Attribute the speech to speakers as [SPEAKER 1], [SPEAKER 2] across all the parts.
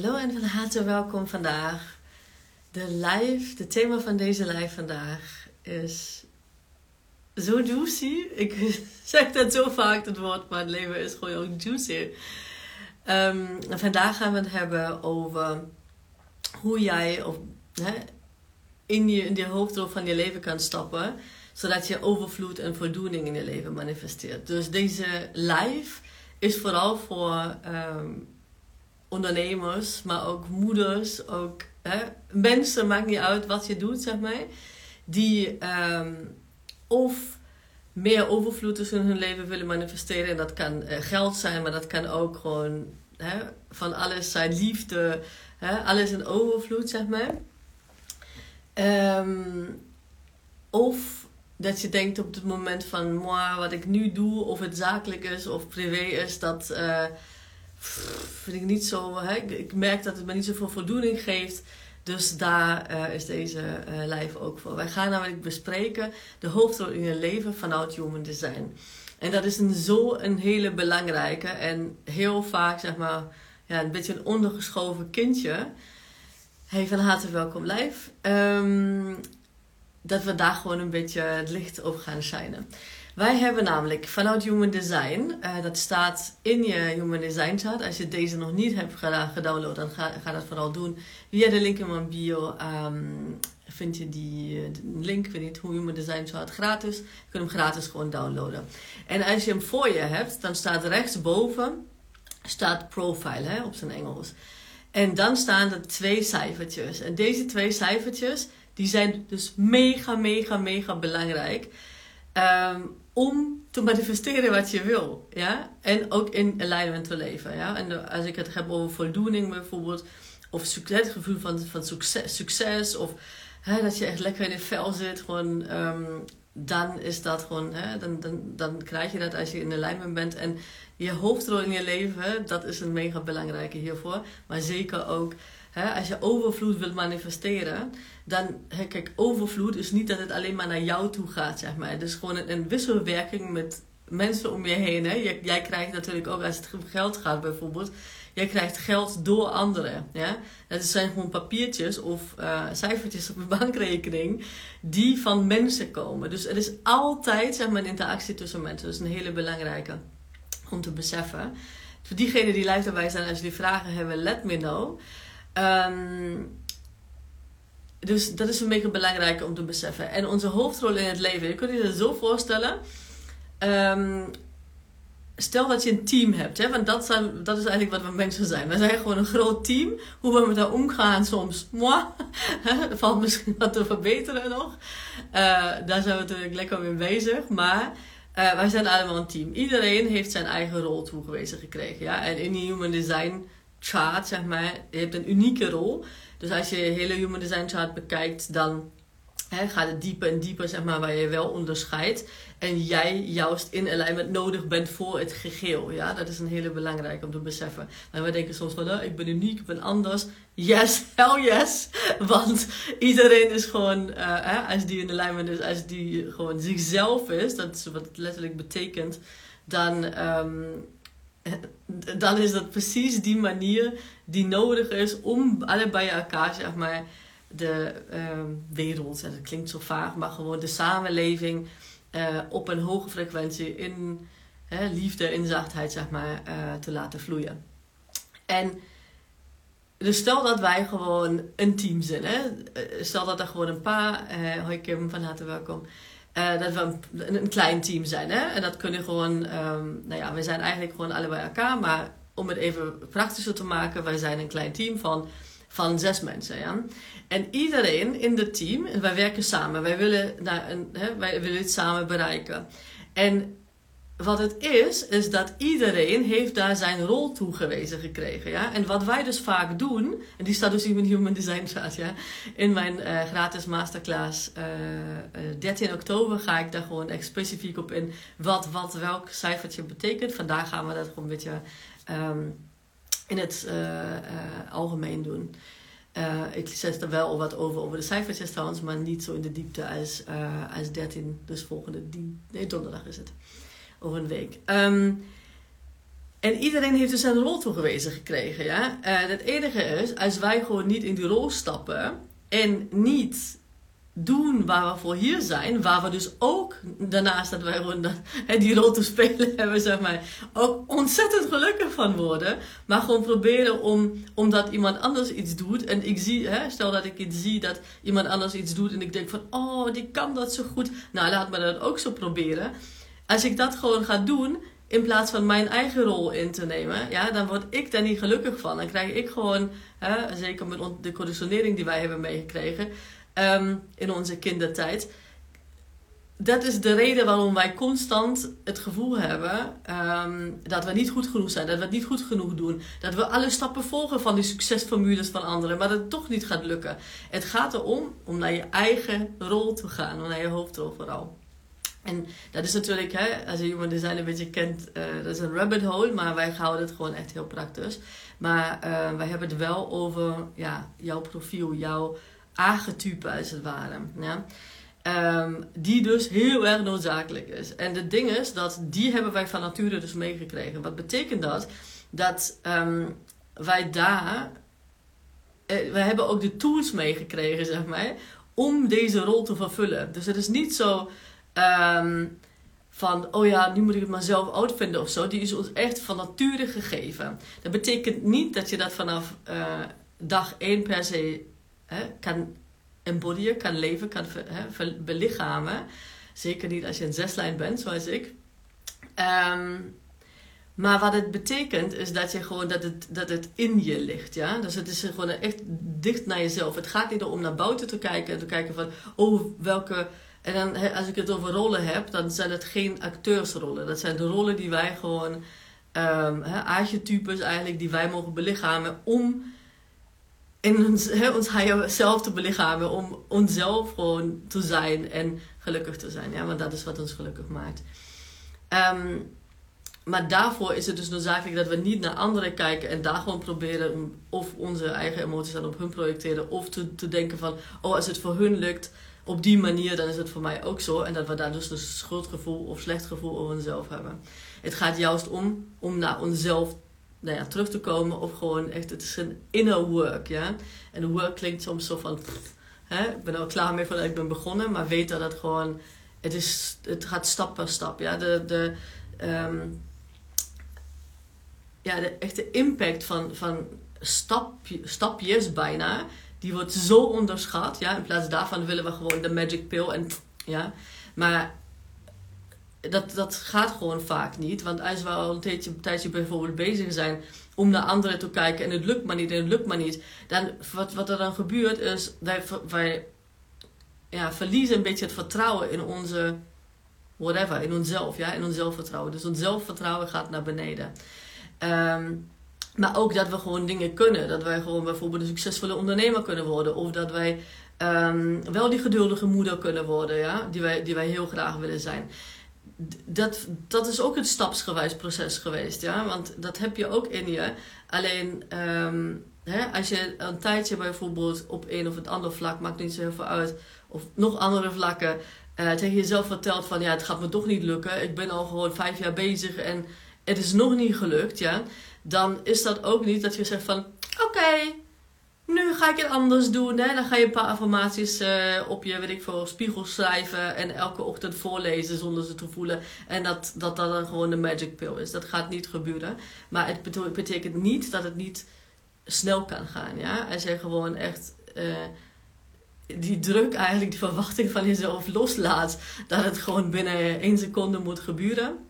[SPEAKER 1] Hallo en van harte welkom vandaag. De live, de thema van deze live vandaag is zo juicy. Ik zeg dat zo vaak het woord, maar het leven is gewoon ook juicy. Um, vandaag gaan we het hebben over hoe jij of, hè, in, je, in hoofdrol van je leven kan stappen, zodat je overvloed en voldoening in je leven manifesteert. Dus deze live is vooral voor um, ondernemers, maar ook moeders, ook hè, mensen, maakt niet uit wat je doet, zeg maar, die um, of meer overvloed tussen hun leven willen manifesteren. En dat kan uh, geld zijn, maar dat kan ook gewoon hè, van alles zijn, liefde, hè, alles in overvloed, zeg maar. Um, of dat je denkt op het moment van, moi, wat ik nu doe, of het zakelijk is of privé is, dat uh, vind ik niet zo. Hè? Ik, merk dat het me niet zoveel voldoening geeft. Dus daar uh, is deze uh, live ook voor. Wij gaan namelijk bespreken de hoofdrol in je leven vanuit Human Design. En dat is een, zo een hele belangrijke en heel vaak zeg maar ja, een beetje een ondergeschoven kindje. Hey, van harte welkom live. Um, dat we daar gewoon een beetje het licht over gaan schijnen. Wij hebben namelijk vanuit Human Design, uh, dat staat in je Human Design chart. Als je deze nog niet hebt gedownload, dan ga, ga dat vooral doen. Via de link in mijn bio um, vind je die uh, link, ik weet niet hoe Human Design chart gratis. Je kunt hem gratis gewoon downloaden. En als je hem voor je hebt, dan staat rechtsboven staat profile hè, op zijn Engels. En dan staan er twee cijfertjes. En deze twee cijfertjes, die zijn dus mega, mega, mega belangrijk. Um, om te manifesteren wat je wil. Ja? En ook in alignment te leven. Ja? En als ik het heb over voldoening bijvoorbeeld, of het gevoel van, van succes, succes of hè, dat je echt lekker in het vel zit, gewoon, um, dan is dat gewoon, hè, dan, dan, dan krijg je dat als je in alignment bent. En je hoofdrol in je leven, dat is een mega belangrijke hiervoor. Maar zeker ook Hè, als je overvloed wilt manifesteren, dan, kijk, overvloed is niet dat het alleen maar naar jou toe gaat, zeg maar. Het is gewoon een, een wisselwerking met mensen om je heen. Hè. Jij, jij, krijgt natuurlijk ook, als het om geld gaat bijvoorbeeld, jij krijgt geld door anderen. Ja? Dat zijn gewoon papiertjes of uh, cijfertjes op een bankrekening die van mensen komen. Dus het is altijd zeg maar, een interactie tussen mensen. Dat is een hele belangrijke om te beseffen. Voor diegenen die live erbij zijn, als jullie vragen hebben, let me know. Um, dus dat is een beetje belangrijk om te beseffen. En onze hoofdrol in het leven, je kunt je dat zo voorstellen. Um, stel dat je een team hebt, hè, want dat, zijn, dat is eigenlijk wat we mensen zijn. We zijn gewoon een groot team. Hoe we met dat omgaan soms, moi, valt misschien wat te verbeteren nog. Uh, daar zijn we natuurlijk lekker mee bezig. Maar uh, wij zijn allemaal een team. Iedereen heeft zijn eigen rol toegewezen gekregen. Ja? En in Human Design chart, zeg maar, je hebt een unieke rol. Dus als je hele human design chart bekijkt, dan hè, gaat het dieper en dieper, zeg maar, waar je wel onderscheidt. En jij juist in alignment nodig bent voor het geheel. Ja, dat is een hele belangrijke om te beseffen. Maar we denken soms van, oh, ik ben uniek, ik ben anders. Yes, hell yes. Want iedereen is gewoon, uh, hè, als die in alignment is, als die gewoon zichzelf is, dat is wat het letterlijk betekent, dan um, dan is dat precies die manier die nodig is om allebei elkaar, zeg maar, de uh, wereld, dat klinkt zo vaag, maar gewoon de samenleving uh, op een hoge frequentie in liefde en zachtheid, zeg maar, uh, te laten vloeien. En dus stel dat wij gewoon een team zijn, hè? Eh, stel dat er gewoon een paar, hoi Kim, van harte welkom. Uh, dat we een, klein team zijn. Hè? En dat kunnen gewoon, um, nou ja, we zijn eigenlijk gewoon allebei elkaar. Maar om het even praktischer te maken, wij zijn een klein team van, van zes mensen. Ja? En iedereen in het team, wij werken samen. Wij willen, naar een, hè, wij willen het samen bereiken. En wat het is, is dat iedereen heeft daar zijn rol toegewezen gekregen. Ja? En wat wij dus vaak doen, en die staat dus in mijn Human Design chart, ja? in mijn uh, gratis masterclass uh, uh, 13 oktober ga ik daar gewoon echt specifiek op in wat, wat welk cijfertje betekent. Vandaag gaan we dat gewoon een beetje um, in het algemeen doen. ik zet er wel wat over, over de cijfertjes trouwens, maar niet zo in de diepte als, als 13, dus volgende die, nee, donderdag is het over een week. Um, En iedereen heeft dus een rol toegewezen gekregen. Ja? Uh, het enige is, als wij gewoon niet in die rol stappen en niet doen waar we voor hier zijn, waar we dus ook, daarnaast dat wij gewoon die rol te spelen hebben, zeg maar, ook ontzettend gelukkig van worden. Maar gewoon proberen om, omdat iemand anders iets doet. En ik zie, hè, stel dat ik iets zie dat iemand anders iets doet en ik denk van, oh, die kan dat zo goed. Nou, laat me dat ook zo proberen. Als ik dat gewoon ga doen, in plaats van mijn eigen rol in te nemen, ja, dan word ik daar niet gelukkig van. Dan krijg ik gewoon, hè, zeker met de conditionering die wij hebben meegekregen um, in onze kindertijd. Dat is de reden waarom wij constant het gevoel hebben um, dat we niet goed genoeg zijn, dat we het niet goed genoeg doen. Dat we alle stappen volgen van die succesformules van anderen, maar dat het toch niet gaat lukken. Het gaat erom om naar je eigen rol te gaan, om naar je hoofdrol vooral. En dat is natuurlijk, hè, als je human design een beetje kent, uh, dat is een rabbit hole, maar wij houden het gewoon echt heel praktisch. Maar uh, wij hebben het wel over ja, jouw profiel, jouw archetype als het ware. Ja? Um, die dus heel erg noodzakelijk is. En het ding is dat die hebben wij van nature dus meegekregen. Wat betekent dat? Dat um, wij daar, eh, wij hebben ook de tools meegekregen, zeg maar, om deze rol te vervullen. Dus het is niet zo um, van, oh ja, nu moet ik het maar zelf uitvinden of zo. Die is ons echt van nature gegeven. Dat betekent niet dat je dat vanaf uh, dag 1 per se hè, kan embodyen, kan leven, kan hè, belichamen. Zeker niet als je een zeslijn bent, zoals ik. Um, maar wat het betekent is dat, je gewoon, dat, het, dat het in je ligt. Ja? Dus het is gewoon echt dicht naar jezelf. Het gaat niet om naar buiten te kijken en te kijken van, oh, welke. En dan, als ik het over rollen heb, dan zijn het geen acteursrollen. Dat zijn de rollen die wij gewoon, um, archetypes eigenlijk, die wij mogen belichamen om in ons, he, ons zelf te belichamen. Om onszelf gewoon te zijn en gelukkig te zijn. Ja, want dat is wat ons gelukkig maakt. Um, maar daarvoor is het dus noodzakelijk dat we niet naar anderen kijken en daar gewoon proberen of onze eigen emoties dan op hun projecteren. Of te denken van, oh als het voor hun lukt op die manier, dan is het voor mij ook zo. En dat we daar dus een schuldgevoel of slecht gevoel over onszelf hebben. Het gaat juist om, om naar onszelf nou ja, terug te komen of gewoon echt, het is een inner work, ja. En work klinkt soms zo van, hè, ik ben er al klaar mee voordat ik ben begonnen, maar weet dat het gewoon, het, is, het gaat stap per stap, ja. De, de, um, ja, de echte impact van, van stapje, stapjes bijna, die wordt zo onderschat, ja. In plaats daarvan willen we gewoon de magic pill en, ja. Maar dat, dat gaat gewoon vaak niet. Want als we al een tijdje, tijdje bijvoorbeeld bezig zijn om naar anderen te kijken en het lukt maar niet en het lukt maar niet, dan wat, wat er dan gebeurt is, wij, wij ja, verliezen een beetje het vertrouwen in onze whatever, in onszelf, ja, in ons zelfvertrouwen. Dus ons zelfvertrouwen gaat naar beneden. Ehm, maar ook dat we gewoon dingen kunnen. Dat wij gewoon bijvoorbeeld een succesvolle ondernemer kunnen worden. Of dat wij um, wel die geduldige moeder kunnen worden, ja, die wij, die wij heel graag willen zijn dat, dat is ook een stapsgewijs proces geweest, ja. Want dat heb je ook in je. Alleen, um, hè, als je een tijdje bijvoorbeeld op een of het ander vlak, maakt niet zo heel veel uit, of nog andere vlakken, uh, tegen jezelf vertelt van, ja, het gaat me toch niet lukken. Ik ben al gewoon vijf jaar bezig en het is nog niet gelukt, ja. Dan is dat ook niet dat je zegt van, oké, nu ga ik het anders doen. Hè? Dan ga je een paar affirmaties uh, op je weet ik veel, spiegel schrijven en elke ochtend voorlezen zonder ze te voelen. En dat dat, dat dan gewoon de magic pill is. Dat gaat niet gebeuren. Maar het betekent niet dat het niet snel kan gaan. Ja? Als je gewoon echt uh, die druk, eigenlijk die verwachting van jezelf loslaat, dat het gewoon binnen één seconde moet gebeuren.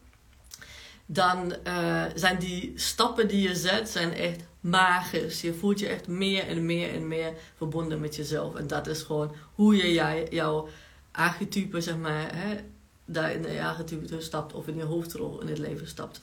[SPEAKER 1] Dan uh, zijn die stappen die je zet, zijn echt magisch. Je voelt je echt meer en meer en meer verbonden met jezelf. En dat is gewoon hoe je jij, jouw archetype, zeg maar, hè, daar in de archetype stapt of in je hoofdrol in het leven stapt.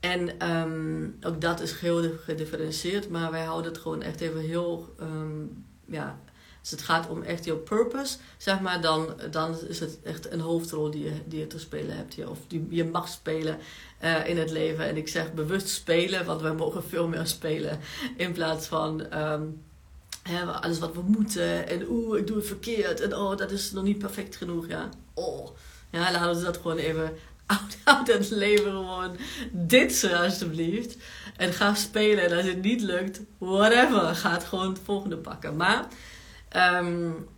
[SPEAKER 1] En um, ook dat is heel gedifferentieerd, maar wij houden het gewoon echt even heel um, ja, als het gaat om echt jouw purpose, zeg maar, dan, dan is het echt een hoofdrol die je, die je te spelen hebt. of die je mag spelen uh, in het leven. En ik zeg bewust spelen, want wij mogen veel meer spelen. In plaats van um, hè, alles wat we moeten. En oeh, ik doe het verkeerd. En oh, dat is nog niet perfect genoeg. Ja, oh. Ja, laten we dat gewoon even houd het leven gewoon dit zo alsjeblieft. En ga spelen. En als het niet lukt, whatever. Ga het gewoon het volgende pakken. Maar um,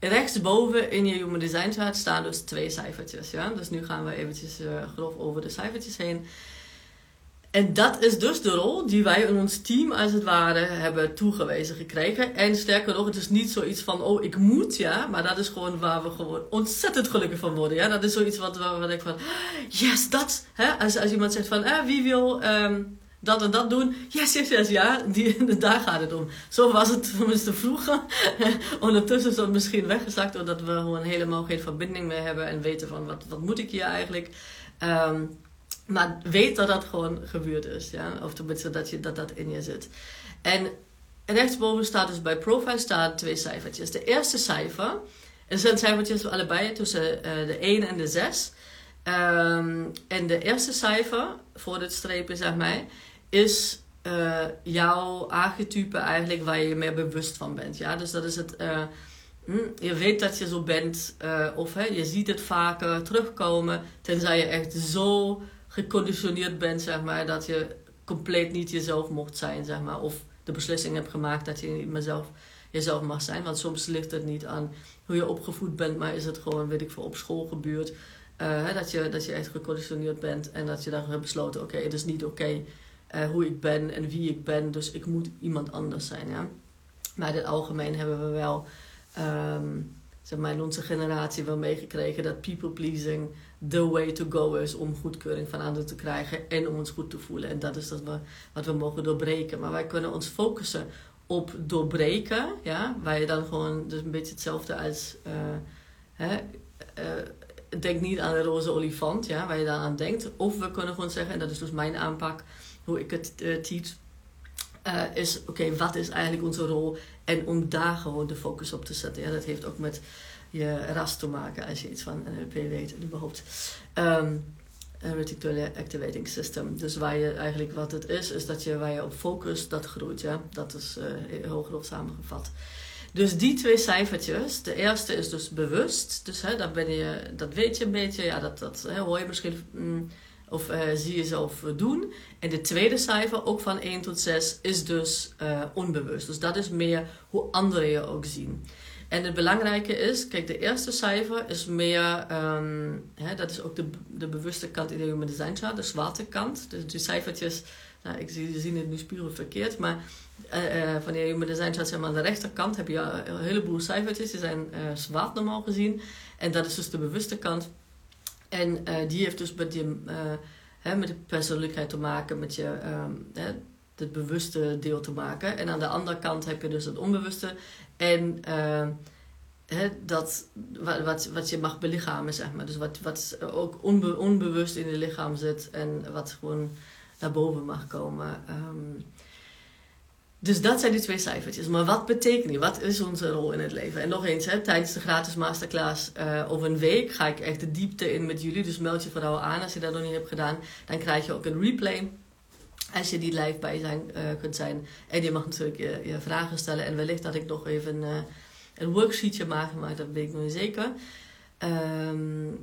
[SPEAKER 1] rechtsboven in je Human Design chart staan dus twee cijfertjes. Ja? Dus nu gaan we eventjes uh, grof over de cijfertjes heen. En dat is dus de rol die wij in ons team als het ware hebben toegewezen gekregen. En sterker nog, het is niet zoiets van, oh ik moet, ja. Maar dat is gewoon waar we gewoon ontzettend gelukkig van worden, ja. Dat is zoiets wat, wat ik van, yes, dat. Hè? Als, als iemand zegt van, eh, wie wil um, dat en dat doen. Yes, yes, yes, ja. Die, daar gaat het om. Zo was het tenminste vroeger. Ondertussen is dat misschien weggezakt doordat we gewoon helemaal geen verbinding meer hebben. En weten van, wat, wat moet ik hier eigenlijk. Um, maar weet dat dat gewoon gebeurd is. Ja? Of tenminste dat, je, dat dat in je zit. En rechtsboven staat dus bij profile staan twee cijfertjes. De eerste cijfer, er zijn cijfertjes allebei tussen uh, de 1 en de 6. Um, ehm, en de eerste cijfer voor dit strepen, zeg maar, is uh, jouw archetype eigenlijk waar je je meer bewust van bent. Ja? Dus dat is het. Uh, je weet dat je zo bent, of hè, je ziet het vaker terugkomen, tenzij je echt zo geconditioneerd bent, zeg maar, dat je compleet niet jezelf mocht zijn, zeg maar. Of de beslissing hebt gemaakt dat je niet meer zelf, jezelf mag zijn. Want soms ligt het niet aan hoe je opgevoed bent, maar is het gewoon, weet ik veel, op school gebeurd. Uh, dat, je, dat je echt geconditioneerd bent en dat je dan hebt besloten: oké, het is niet oké uh, hoe ik ben en wie ik ben, dus ik moet iemand anders zijn. Ja? Maar in het algemeen hebben we wel. Um, zeg maar, in onze generatie wel meegekregen dat people pleasing the way to go is om goedkeuring van anderen te krijgen en om ons goed te voelen. En dat is dat we, wat we mogen doorbreken. Maar wij kunnen ons focussen op doorbreken, ja, waar je dan gewoon, dus een beetje hetzelfde als, uh, hè, uh, denk niet aan de roze olifant, ja, waar je dan aan denkt. Of we kunnen gewoon zeggen, en dat is dus mijn aanpak, hoe ik het uh, is oké, wat is eigenlijk onze rol? En om daar gewoon de focus op te zetten. Ja, dat heeft ook met je ras te maken als je iets van NLP weet überhaupt. Um, reticular activating system. Dus waar je eigenlijk wat het is, is dat je waar je op focust, dat groeit. Ja? Dat is uh, heel grof samengevat. Dus die twee cijfertjes, de eerste is dus bewust. Dus hè, dat, ben je, dat weet je een beetje, ja, dat, dat hoor je misschien mm, of uh, zie je zelf doen. En de tweede cijfer, ook van 1 tot 6, is dus uh, onbewust. Dus dat is meer hoe anderen je ook zien. En het belangrijke is, kijk, de eerste cijfer is meer, um, hè, dat is ook de, de bewuste kant in de Human Design Chart, de zwarte kant. Dus die cijfertjes, nou, ik zie, zien het nu spuren verkeerd, maar uh, van de Human Design Chart, zeg maar, aan de rechterkant heb je een heleboel cijfertjes, die zijn uh, zwart normaal gezien. En dat is dus de bewuste kant. En die heeft dus met, je, hè, met de persoonlijkheid te maken, met je, um, hè, het bewuste deel te maken. En aan de andere kant heb je dus het onbewuste. En uh, dat, wat, wat je mag belichamen, zeg maar. Dus wat, wat ook onbe, onbewust in je lichaam zit en wat gewoon naar boven mag komen. Um, dus dat zijn die twee cijfertjes. Maar wat betekent die? Wat is onze rol in het leven? En nog eens, hè, tijdens de gratis masterclass uh, over een week ga ik echt de diepte in met jullie. Dus meld je vooral aan als je dat nog niet hebt gedaan. Dan krijg je ook een replay als je die live bij zijn, uh, kunt zijn. En je mag natuurlijk je, je, vragen stellen. En wellicht dat ik nog even uh, een worksheetje maak, maar dat weet ik nog niet zeker. Um,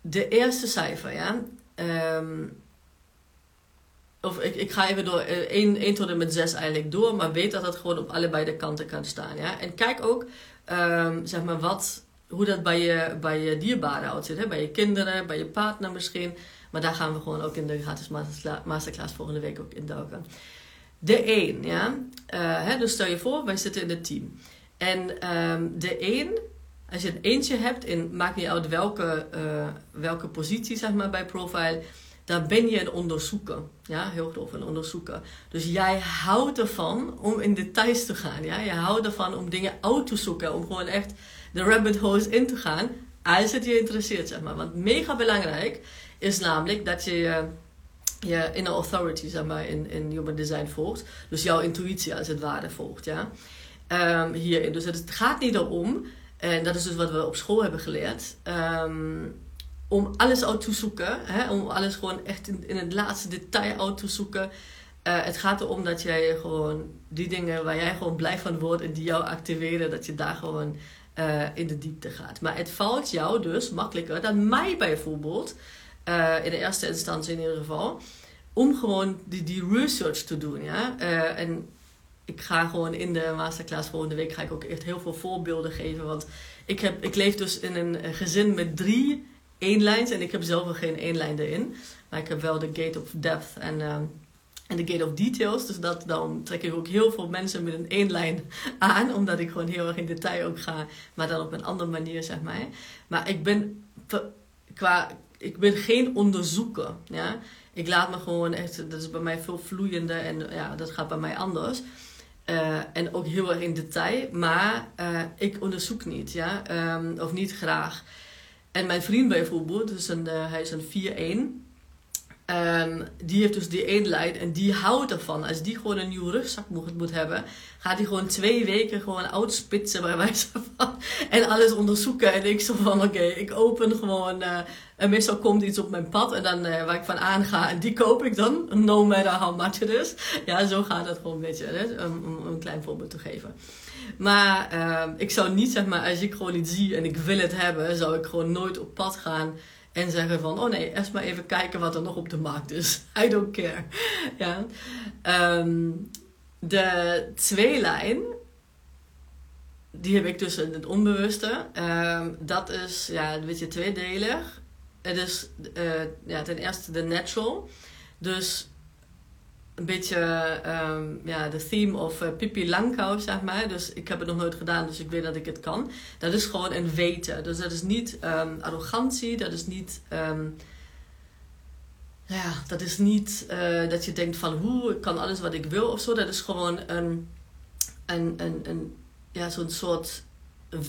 [SPEAKER 1] de eerste cijfer, ja. Um, of ik, ik ga even door 1, uh, 1 tot en met 6 eigenlijk door, maar weet dat dat gewoon op allebei de kanten kan staan. Ja? En kijk ook, um, zeg maar, wat, hoe dat bij je, bij je dierbaren uitziet. Hè? Bij je kinderen, bij je partner misschien. Maar daar gaan we gewoon ook in de gratis masterclass volgende week ook in duiken. De 1, ja. Uh, hè, dus stel je voor, wij zitten in het team. En um, de 1, als je een eentje hebt, in, maakt niet uit welke, uh, welke positie zeg maar, bij Profile, dan ben je een onderzoeker. Ja, heel grof een onderzoeker. Dus jij houdt ervan om in details te gaan. Ja? Je houdt ervan om dingen uit te zoeken, om gewoon echt de rabbit holes in te gaan, als het je interesseert, zeg maar. Want mega belangrijk is namelijk dat je je, inner authority, zeg maar, in, in human design volgt. Dus jouw intuïtie als het ware volgt, ja. Um, hierin. Dus het gaat niet erom, en dat is dus wat we op school hebben geleerd, um, om alles uit te zoeken, hè, om alles gewoon echt in, het laatste detail uit te zoeken. Uh, het gaat erom dat jij gewoon die dingen waar jij gewoon blij van wordt en die jou activeren, dat je daar gewoon eh, in de diepte gaat. Maar het valt jou dus makkelijker dan mij bijvoorbeeld, uh, in de eerste instantie in ieder geval, om gewoon die, die research te doen. Ja? En ik ga gewoon in de masterclass volgende week ga ik ook echt heel veel voorbeelden geven. Want ik, heb, ik leef dus in een gezin met drie eenlijns en ik heb zelf nog geen eenlijn erin. Maar ik heb wel de gate of depth en en de Gate of Details. Dus dat, dan trek ik ook heel veel mensen met een één lijn aan. Omdat ik gewoon heel erg in detail ook ga. Maar dan op een andere manier, zeg maar. Maar ik ben, qua, ik ben geen onderzoeker. Ja? Ik laat me gewoon echt... Dat is bij mij veel vloeiender. En ja, dat gaat bij mij anders. Uh, en ook heel erg in detail. Maar uh, ik onderzoek niet. Ja? Um, of niet graag. En mijn vriend bijvoorbeeld. Dus een, uh, hij is een 4-1. Um, die heeft dus die één lijn en die houdt ervan. Als die gewoon een nieuwe rugzak moet, moet hebben, gaat hij gewoon twee weken gewoon uitspitsen bij wijze van. En alles onderzoeken. En ik zo van, oké, ik open gewoon. Uh, en meestal komt iets op mijn pad en dan uh, waar ik van aanga. En die koop ik dan, no matter how much it is. Ja, zo gaat het gewoon een beetje. Om een klein voorbeeld te geven. Maar uh, ik zou niet, zeg maar, als ik gewoon iets zie en ik wil het hebben, zou ik gewoon nooit op pad gaan en zeggen van, oh nee, eerst maar even kijken wat er nog op de markt is. I don't care. Ja. Um, de tweelijn, die heb ik in het onbewuste. Um, dat is, ja, een beetje tweedelig. Het is uh, ja, ten eerste de natural. Dus een beetje um, ja, de theme of uh, Pippi Langkous, zeg maar. Dus ik heb het nog nooit gedaan, dus ik weet dat ik het kan. Dat is gewoon een weten. Dus dat is niet um, arrogantie, dat is niet... Um, ja, dat is niet uh, dat je denkt van hoe, ik kan alles wat ik wil of zo. Dat is gewoon een, een, een, een ja, zo'n soort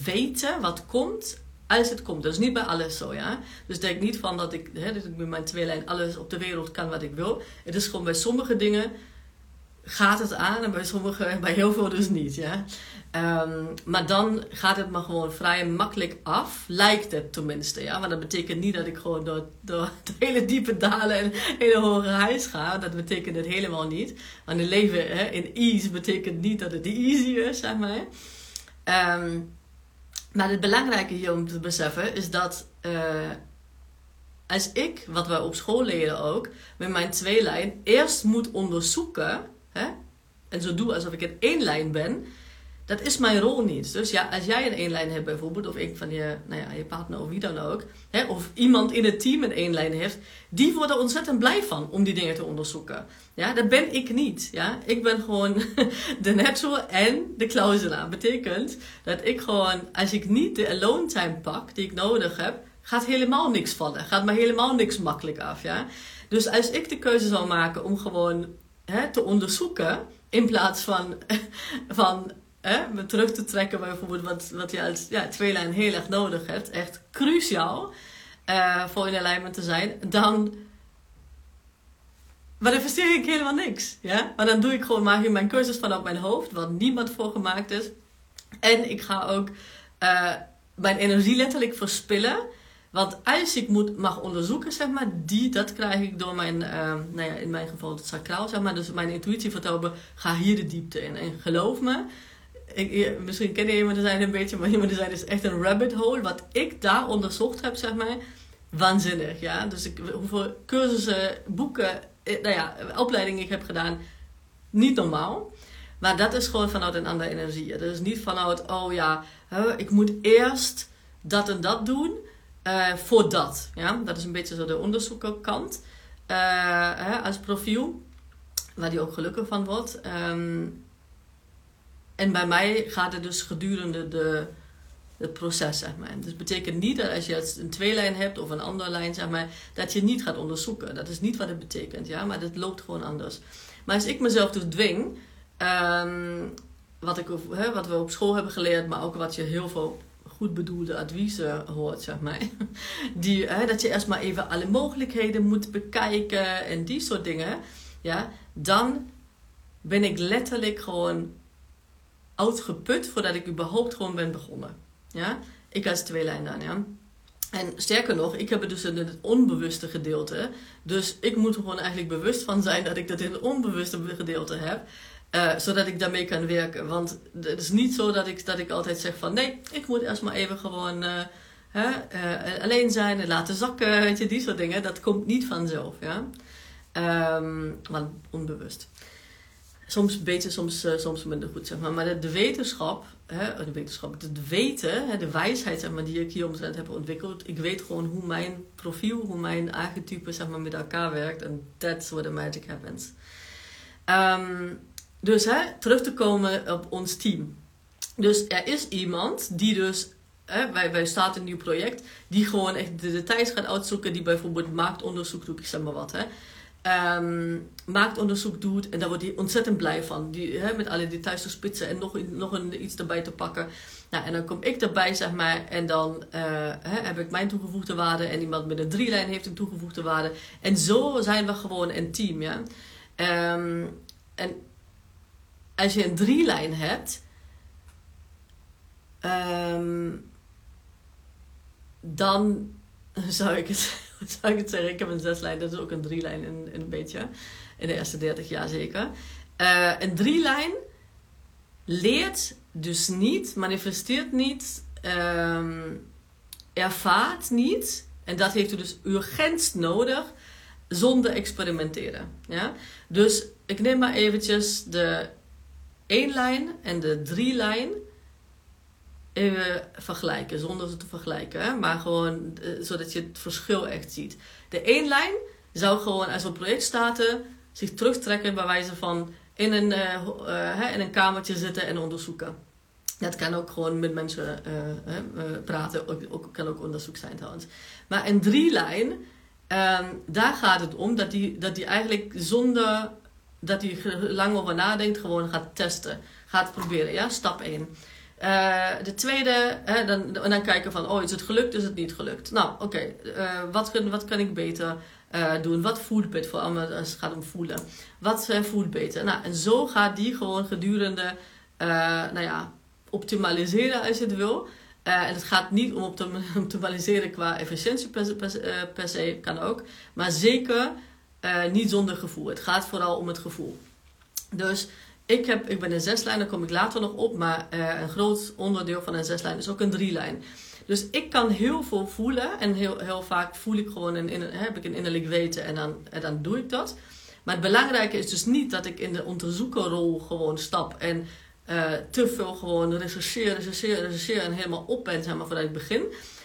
[SPEAKER 1] weten wat komt als het komt. Dat is niet bij alles zo, ja. Dus denk niet van dat ik, hè, dat ik met mijn tweelijn alles op de wereld kan wat ik wil. Het is gewoon bij sommige dingen gaat het aan en bij sommige, bij heel veel dus niet, ja. Um, maar dan gaat het me gewoon vrij makkelijk af, lijkt het tenminste, ja. Maar dat betekent niet dat ik gewoon door, door hele diepe dalen en hele hoge huis ga. Dat betekent het helemaal niet. Want een leven hè, in ease betekent niet dat het easy is, zeg maar. Um, maar het belangrijke hier om te beseffen is dat uh, als ik, wat we op school leren ook, met mijn tweelijn eerst moet onderzoeken, hè, en zo doe alsof ik in één lijn ben, dat is mijn rol niet. Dus ja, als jij een één lijn hebt bijvoorbeeld, of een van je, nou ja, je partner of wie dan ook, hè, of iemand in het team een één lijn heeft, die worden ontzettend blij van om die dingen te onderzoeken. Ja, dat ben ik niet. Ja, ik ben gewoon de natural en de clausula. Betekent dat ik gewoon, als ik niet de alone time pak die ik nodig heb, gaat helemaal niks vallen. Gaat me helemaal niks makkelijk af. Ja, dus als ik de keuze zou maken om gewoon hè, te onderzoeken in plaats van, van hè, me terug te trekken bijvoorbeeld wat, wat je als ja, tweelijn heel erg nodig hebt, echt cruciaal uh, voor in alignment te zijn, dan manifesteer ik helemaal niks. Ja? Maar dan doe ik gewoon maar mijn cursus vanuit mijn hoofd, wat niemand voor gemaakt is. En ik ga ook uh, mijn energie letterlijk verspillen. Want als ik moet, mag onderzoeken, zeg maar, die, dat krijg ik door mijn, uh, nou ja, in mijn geval het sacraal, zeg maar. Dus mijn intuïtie vertelt me, ga hier de diepte in. En geloof me, ik, misschien ken je iemand zijn een beetje, maar iemand zijn is echt een rabbit hole. Wat ik daar onderzocht heb, zeg maar, waanzinnig. Ja? Dus ik, hoeveel cursussen, boeken, eh, nou ja, opleidingen ik heb gedaan, niet normaal. Maar dat is gewoon vanuit een andere energie. Dat is niet vanuit, oh ja, ik moet eerst dat en dat doen uh, voor dat. Ja? Dat is een beetje zo de onderzoekerkant uh, als profiel, waar die ook gelukkig van wordt. Um, en bij mij gaat het dus gedurende de, het proces, zeg maar. Dus betekent niet dat als je een tweelijn hebt of een andere lijn, zeg maar, dat je niet gaat onderzoeken. Dat is niet wat het betekent, ja. Maar het loopt gewoon anders. Maar als ik mezelf dus dwing, um, wat, ik, hè, wat we op school hebben geleerd, maar ook wat je heel veel goed bedoelde adviezen hoort, zeg maar. Die, hè, dat je eerst maar even alle mogelijkheden moet bekijken en die soort dingen. Ja, dan ben ik letterlijk gewoon uitgeput voordat ik überhaupt gewoon ben begonnen. Ja? Ik als tweelijn dan, ja. En sterker nog, ik heb het dus in het onbewuste gedeelte. Dus ik moet er gewoon eigenlijk bewust van zijn dat ik dat in het onbewuste gedeelte heb. Uh, zodat ik daarmee kan werken. Want het is niet zo dat ik, dat ik altijd zeg van nee, ik moet eerst maar even gewoon uh, hè, uh, alleen zijn en laten zakken, weet je, die soort dingen. Dat komt niet vanzelf, ja. Um, maar onbewust. Soms beter, soms, soms minder goed, zeg maar. Maar de, wetenschap, hè, de wetenschap, de weten, hè, de wijsheid zeg maar, die ik hier omtrent heb ontwikkeld. Ik weet gewoon hoe mijn profiel, hoe mijn archetype zeg maar, met elkaar werkt. En that's where the magic happens. Um, dus hè, terug te komen op ons team. Dus er is iemand die dus, hè, wij, wij starten een nieuw project, die gewoon echt de details gaat uitzoeken, die bijvoorbeeld marktonderzoek doet, ik zeg maar wat hè. Um, marktonderzoek doet en daar wordt hij ontzettend blij van. Die, hè, met alle details te spitsen en nog, nog een, iets erbij te pakken. Nou, en dan kom ik erbij, zeg maar, en dan hè, heb ik mijn toegevoegde waarde en iemand met een drie lijn heeft een toegevoegde waarde. En zo zijn we gewoon een team, ja. Um, en als je een drielijn hebt, um, dan zou ik, het, zou ik het zeggen, ik heb een zeslijn, dat is ook een drielijn in, in een beetje, in de eerste 30 jaar zeker. Uh, een drielijn leert dus niet, manifesteert niet, um, ervaart niet, en dat heeft u dus urgent nodig, zonder experimenteren. Ja? Dus ik neem maar eventjes de één lijn en de drie lijn even vergelijken, zonder ze te vergelijken. Maar gewoon uh, zodat je het verschil echt ziet. De één lijn zou gewoon als een project starten, zich terugtrekken bij wijze van in een, uh, uh, in een kamertje zitten en onderzoeken. Dat kan ook gewoon met mensen praten, ook, ook, kan ook onderzoek zijn trouwens. Maar een drie lijn, um, daar gaat het om dat die, dat die eigenlijk zonder dat hij lang over nadenkt, gewoon gaat testen. Gaat proberen, ja, stap 1. Eh, de tweede, hè, dan, dan kijken van, oh, is het gelukt, is het niet gelukt? Nou, oké, eh, wat, wat kan ik beter uh, doen? Wat voelt beter, vooral als het gaat om voelen. Wat voelt beter? Nou, en zo gaat die gewoon gedurende, nou ja, optimaliseren als je het wil. en het gaat niet om optimaliseren qua efficiëntie per, per, per se, kan ook. Maar zeker niet zonder gevoel. Het gaat vooral om het gevoel. Dus ik, heb, ik ben een zeslijn, daar kom ik later nog op. Maar uh, een groot onderdeel van een zeslijn is ook een drielijn. Dus ik kan heel veel voelen. En heel, heel vaak voel ik gewoon een, heb ik een innerlijk weten en dan, dan doe ik dat. Maar het belangrijke is dus niet dat ik in de onderzoekerrol gewoon stap. En uh, te veel gewoon rechercheer, rechercheer, rechercheer en helemaal op ben zeg voordat ik begin.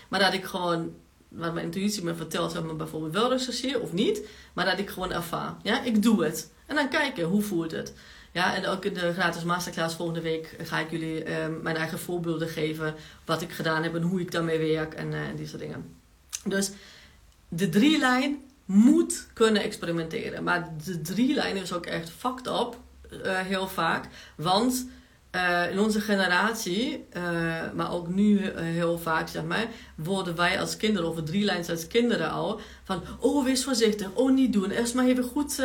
[SPEAKER 1] Maar dat ik gewoon wat mijn intuïtie me vertelt, zeg maar bijvoorbeeld wel rechercheer of niet, maar dat ik gewoon ervaar. Ja, ik doe het. En dan kijken, hoe voelt het? Ja, en ook in de gratis masterclass volgende week ga ik jullie um, mijn eigen voorbeelden geven, wat ik gedaan heb en hoe ik daarmee werk en, uh, die soort dingen. Dus de drie lijn moet kunnen experimenteren. Maar de drie lijn is ook echt fucked up, uh, heel vaak. Want in onze generatie, maar ook nu heel vaak, zeg maar, worden wij als kinderen, of drie lijns als kinderen al, van, oh, wees voorzichtig, oh, niet doen. Eerst maar even goed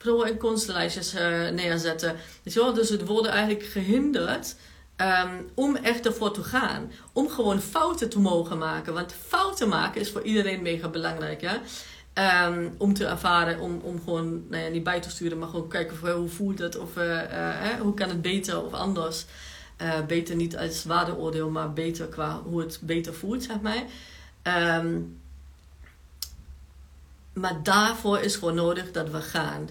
[SPEAKER 1] pro- en constellaties neerzetten. Weet wel? Dus het worden eigenlijk gehinderd um, om echt ervoor te gaan. Om gewoon fouten te mogen maken. Want fouten maken is voor iedereen mega belangrijk, ja. Um, om te ervaren, om, om gewoon nou ja, niet bij te sturen, maar gewoon kijken hoe voelt het of uh, hè, hoe kan het beter of anders. Beter niet als waardeoordeel, maar beter qua hoe het beter voelt, zeg maar. Um, maar daarvoor is gewoon nodig dat we gaan.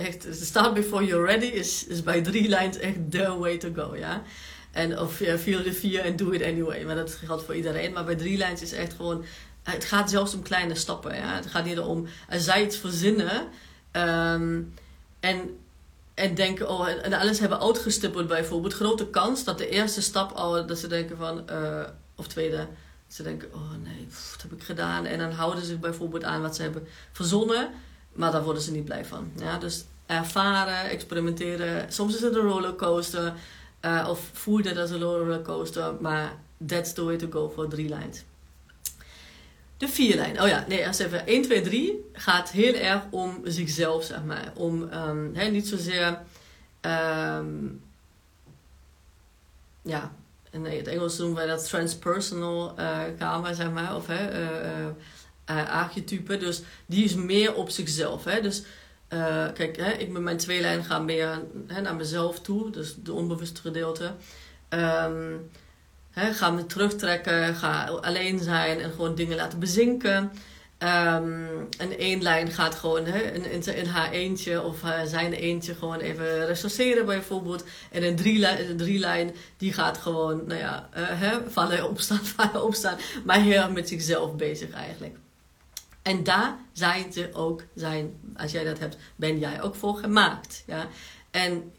[SPEAKER 1] Echt, start before you're ready is, is bij drie lijns echt the way to go, ja. En of ja, feel the fear and do it anyway. Maar dat geldt voor iedereen. Maar bij drie lijns is echt gewoon het gaat zelfs om kleine stappen. Ja? Het gaat niet om, zij iets verzinnen um, en, en denken, oh, en alles hebben uitgestippeld bijvoorbeeld. Grote kans dat de eerste stap al, dat ze denken van, uh, of tweede, ze denken, oh nee, wat heb ik gedaan? En dan houden ze zich bijvoorbeeld aan wat ze hebben verzonnen, maar daar worden ze niet blij van. Ja? Dus ervaren, experimenteren. Soms is het een rollercoaster, uh, of voel dat als een rollercoaster, maar that's the way to go voor drie lijns. De vierlijn. Oh ja, nee, als even 1, 2, 3 gaat heel erg om zichzelf, zeg maar. Om um, hè, niet zozeer. Um, ja, in het Engels noemen wij dat transpersonal uh, karma, zeg maar. Of hè, uh, uh, archetype. Dus die is meer op zichzelf. Hè? Dus eh, kijk, hè, ik met mijn tweelijn ga meer hè, naar mezelf toe, dus de onbewuste gedeelte. Um, hè, ga me terugtrekken, ga alleen zijn en gewoon dingen laten bezinken. Um, en één lijn gaat gewoon hè, in, haar eentje of uh, zijn eentje gewoon even recenseren bijvoorbeeld. En een drie, lijn, lijn die gaat gewoon, nou ja, hè, vallen opstaan, vallen opstaan. Maar heel met zichzelf bezig eigenlijk. En daar zijn ze ook, zijn, als jij dat hebt, ben jij ook voor gemaakt. Ja? En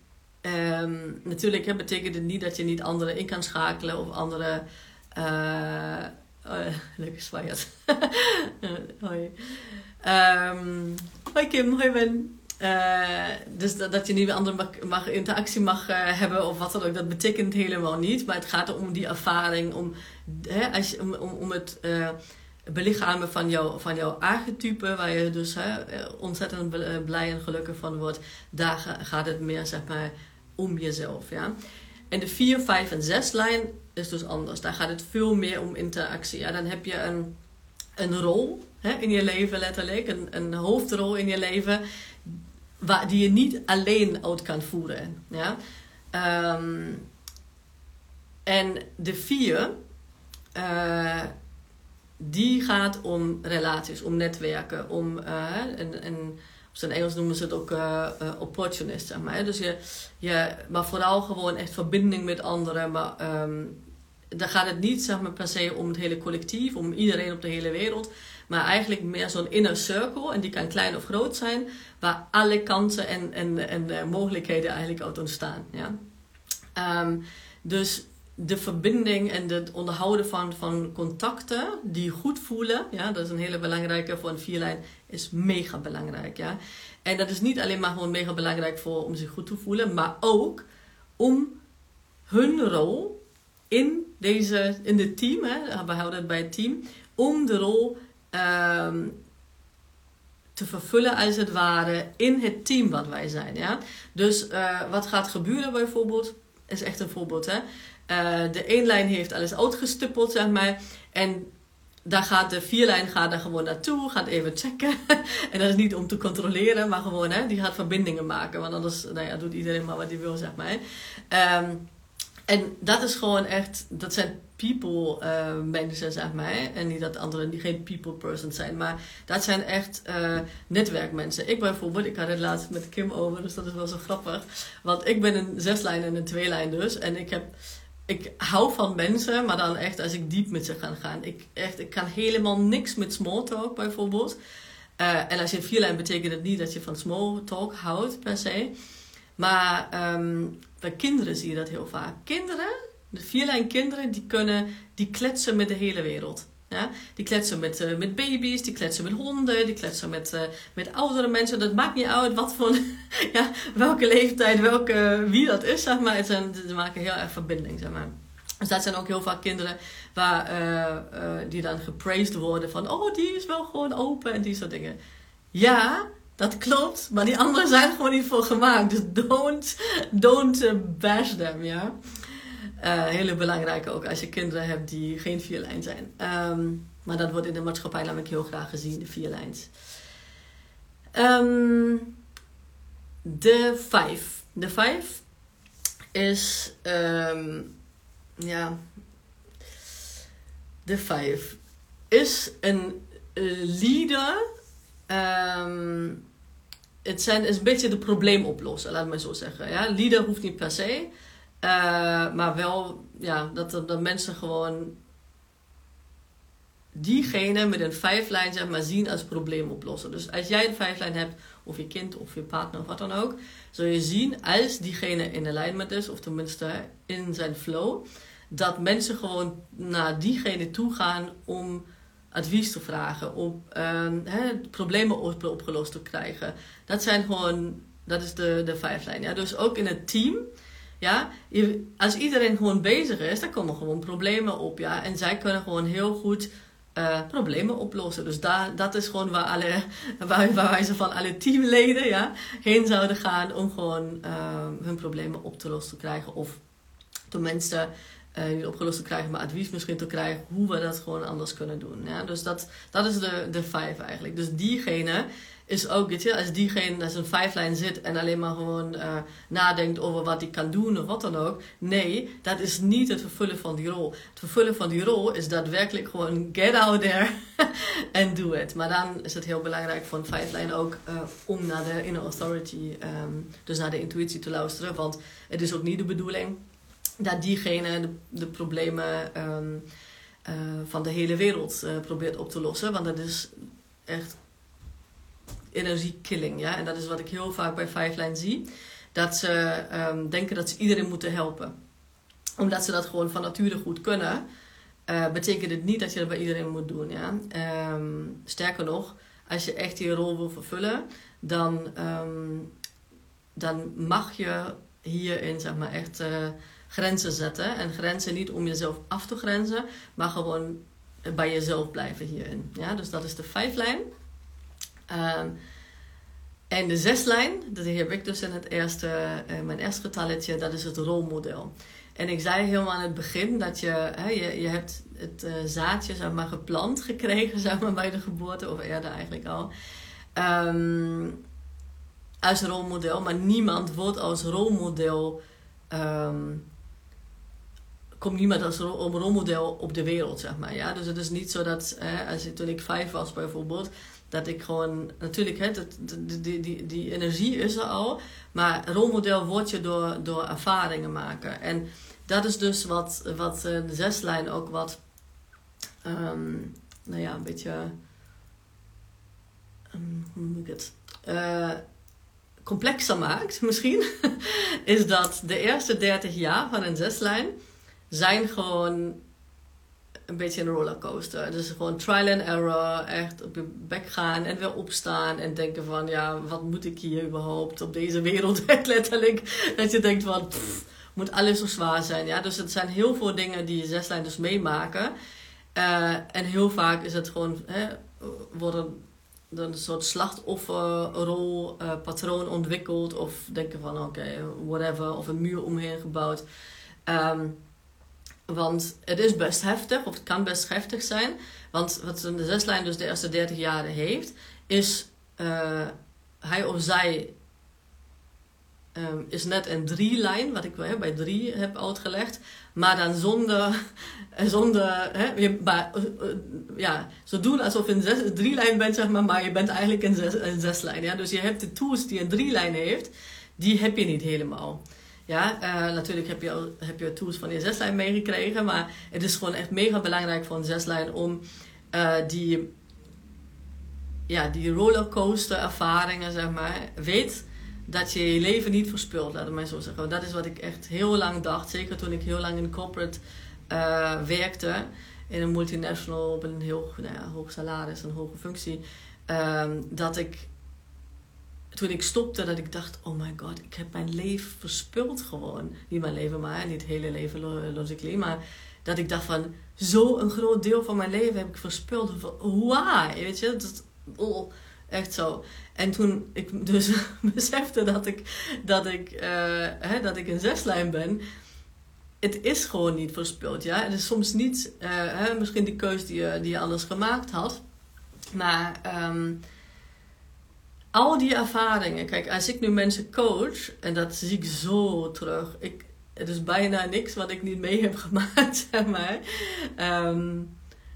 [SPEAKER 1] um, natuurlijk betekent het niet dat je niet anderen in kan schakelen of andere... Uh, Oh ja, lekker zwaaiert. hoi. Um, hoi Kim, hoi Ben. Uh, dus dat, je niet met anderen mag, interactie mag uh, hebben of wat dan ook, dat betekent helemaal niet. Maar het gaat om die ervaring, om, hè, als je, om, om, om het uh, belichamen van, jou, van jouw archetype, waar je dus hè, ontzettend blij en gelukkig van wordt. Daar gaat het meer zeg maar, om jezelf. Ja? En de 4, 5 en 6 lijn is dus anders. Daar gaat het veel meer om interactie. Ja, dan heb je een, een rol hè, in je leven letterlijk, een, een hoofdrol in je leven, waar, die je niet alleen uit kan voeren. Ja? Um, en de 4, uh, die gaat om relaties, om netwerken, om uh, een, een dus in Engels noemen ze het ook uh, opportunist, maar. Dus je, je, maar vooral gewoon echt verbinding met anderen. Maar um, daar gaat het niet zeg maar, per se om het hele collectief, om iedereen op de hele wereld. Maar eigenlijk meer zo'n inner circle. En die kan klein of groot zijn. Waar alle kansen en, en, en mogelijkheden eigenlijk uit ontstaan. Ja? Um, dus de verbinding en het onderhouden van, van contacten die goed voelen, ja, dat is een hele belangrijke voor een vierlijn, is mega belangrijk. Ja. En dat is niet alleen maar gewoon mega belangrijk voor, om zich goed te voelen, maar ook om hun rol in, deze, in het team, hè, we houden het bij het team, om de rol um, te vervullen als het ware in het team wat wij zijn. Ja? Dus uh, wat gaat gebeuren bijvoorbeeld, is echt een voorbeeld. Hè? Uh, de één lijn heeft alles uitgestuppeld, zeg maar. En daar gaat de vierlijn gaat daar gewoon naartoe, gaat even checken. en dat is niet om te controleren, maar gewoon, hè, die gaat verbindingen maken. Want anders nou ja, doet iedereen maar wat hij wil, zeg maar. Um, en dat is gewoon echt, dat zijn people uh, mensen, zeg maar. En niet dat anderen die geen people person zijn, maar dat zijn echt uh, netwerkmensen. Ik bijvoorbeeld, ik had het laatst met Kim over, dus dat is wel zo grappig. Want ik ben een zeslijn en een tweelijn dus. En ik heb ik hou van mensen, maar dan echt als ik diep met ze ga gaan. Ik, echt, ik kan helemaal niks met small talk bijvoorbeeld. Uh, en als je vierlijn betekent het niet dat je van small talk houdt per se. Maar um, bij kinderen zie je dat heel vaak. Kinderen, de vierlijn kinderen, die kunnen, die kletsen met de hele wereld. Ja? Die kletsen met, uh, met baby's, die kletsen met honden, die kletsen met, uh, met oudere mensen. Dat maakt niet uit wat voor, ja, welke leeftijd, welke, wie dat is, zeg maar. Ze maken heel erg verbinding, zeg maar. Dus dat zijn ook heel vaak kinderen waar, die dan gepraised worden van... Oh, die is wel gewoon open en die soort dingen. Ja, dat klopt, maar die anderen zijn gewoon niet voor gemaakt. Dus don't, don't bash them, ja. Uh, hele belangrijke ook als je kinderen hebt die geen vierlijn zijn. Um, maar dat wordt in de maatschappij namelijk heel graag gezien, de vierlijns. Um, de vijf. De vijf is, um, ja, de vijf is een leader. het zijn, is een beetje de probleem oplossen, laat me zo zeggen. Ja? Leader hoeft niet per se. Uh, maar wel ja, dat, dat mensen gewoon diegene met een vijflijn zeg maar, zien als probleemoplossen. Dus als jij een vijflijn hebt, of je kind of je partner of wat dan ook, zul je zien als diegene in alignment is, of tenminste in zijn flow, dat mensen gewoon naar diegene toe gaan om advies te vragen, om hè, problemen op, opgelost te krijgen. Dat zijn gewoon, dat is de, de vijflijn. Ja? Dus ook in het team ja, als iedereen gewoon bezig is, dan komen gewoon problemen op. Ja? En zij kunnen gewoon heel goed uh, problemen oplossen. Dus daar, dat is gewoon waar, alle, waar, waar wij ze van alle teamleden ja, heen zouden gaan om gewoon uh, hun problemen op te lossen te krijgen. Of tenminste uh, niet opgelost te krijgen, maar advies misschien te krijgen hoe we dat gewoon anders kunnen doen. Ja? Dus dat, dat is de, de vijf eigenlijk. Dus diegene is ook, weet je, als diegene als een vijflijn zit en alleen maar gewoon uh, nadenkt over wat hij kan doen of wat dan ook. Nee, dat is niet het vervullen van die rol. Het vervullen van die rol is daadwerkelijk gewoon get out there en do it. Maar dan is het heel belangrijk voor een vijflijn ook uh, om naar de inner authority, um, dus naar de intuïtie te luisteren. Want het is ook niet de bedoeling dat diegene de, de problemen um, uh, van de hele wereld probeert op te lossen. Want dat is echt energiekilling. Ja? En dat is wat ik heel vaak bij Vijflijn zie. Dat ze um, denken dat ze iedereen moeten helpen. Omdat ze dat gewoon van nature goed kunnen. Uh, betekent het niet dat je dat bij iedereen moet doen. Ja? Um, sterker nog, als je echt die rol wil vervullen, dan, um, dan mag je hierin zeg maar, echt uh, grenzen zetten. En grenzen niet om jezelf af te grenzen, maar gewoon bij jezelf blijven hierin. Ja? Dus dat is de vijflijn. Um, en de zeslijn, dat heb ik dus in het eerste, uh, mijn eerste getalletje, dat is het rolmodel. En ik zei helemaal aan het begin dat je, hè, je, je hebt het uh, zaadje zeg maar, geplant gekregen zeg maar, bij de geboorte, of eerder eigenlijk al. Um, als rolmodel, maar niemand wordt als rolmodel. Um, komt niemand als rolmodel op de wereld, zeg maar. Ja? Dus het is niet zo dat, hè, als, toen ik vijf was bijvoorbeeld, dat ik gewoon, natuurlijk, hè, dat, die, die, die, energie is er al, maar rolmodel word je door, door ervaringen maken. En dat is dus wat, wat eh, de zeslijn ook wat, um, nou ja, een beetje, um, hoe noem ik het, uh, complexer maakt misschien, is dat de eerste 30 jaar van een zeslijn zijn gewoon een beetje een rollercoaster. Dus gewoon trial and error, echt op je bek gaan en weer opstaan en denken van ja, wat moet ik hier überhaupt op deze wereld? letterlijk. Dat je denkt van, pff, moet alles zo zwaar zijn. Ja, dus het zijn heel veel dingen die je zeslijn dus meemaken. Uh, en heel vaak is het gewoon, hè, worden een soort slachtofferrol, uh, patroon ontwikkeld. Of denken van oké, whatever. Of een muur omheen gebouwd. Um, want het is best heftig, of het kan best heftig zijn. Want wat de zeslijn dus de eerste 30 jaren heeft, is uh, hij of zij um, is net een drie-lijn, wat ik bij drie heb uitgelegd. Maar dan zonder, zonder hè, maar, uh, ja, zo doen alsof je een zes, drie-lijn bent, zeg maar, maar je bent eigenlijk een, zes, een zeslijn. Ja? Dus je hebt de tools die een drie-lijn heeft, die heb je niet helemaal. Ja, uh, natuurlijk heb je, heb je tools van je zeslijn meegekregen, maar het is gewoon echt mega belangrijk voor een zeslijn om uh, die, ja, die rollercoaster ervaringen, zeg maar, weet dat je je leven niet verspilt, laat ik maar zo zeggen. Dat is wat ik echt heel lang dacht, zeker toen ik heel lang in corporate uh, werkte, in een multinational op een heel nou ja, hoog salaris, een hoge functie, um, dat ik toen ik stopte, dat ik dacht: oh my god, ik heb mijn leven verspild gewoon. Niet mijn leven, maar niet het hele leven, logically. Maar dat ik dacht van: zo'n groot deel van mijn leven heb ik verspild. Why? Weet je, dat, oh, echt zo. En toen ik dus besefte dat ik, dat ik, uh, hè, dat ik een zeslijn ben. Het is gewoon niet verspild, ja. Het is soms niet, uh, hè, misschien de keuze die je, die je anders gemaakt had. Maar um, al die ervaringen. Kijk, als ik nu mensen coach, en dat zie ik zo terug. Ik, het is bijna niks wat ik niet mee heb gemaakt, zeg maar.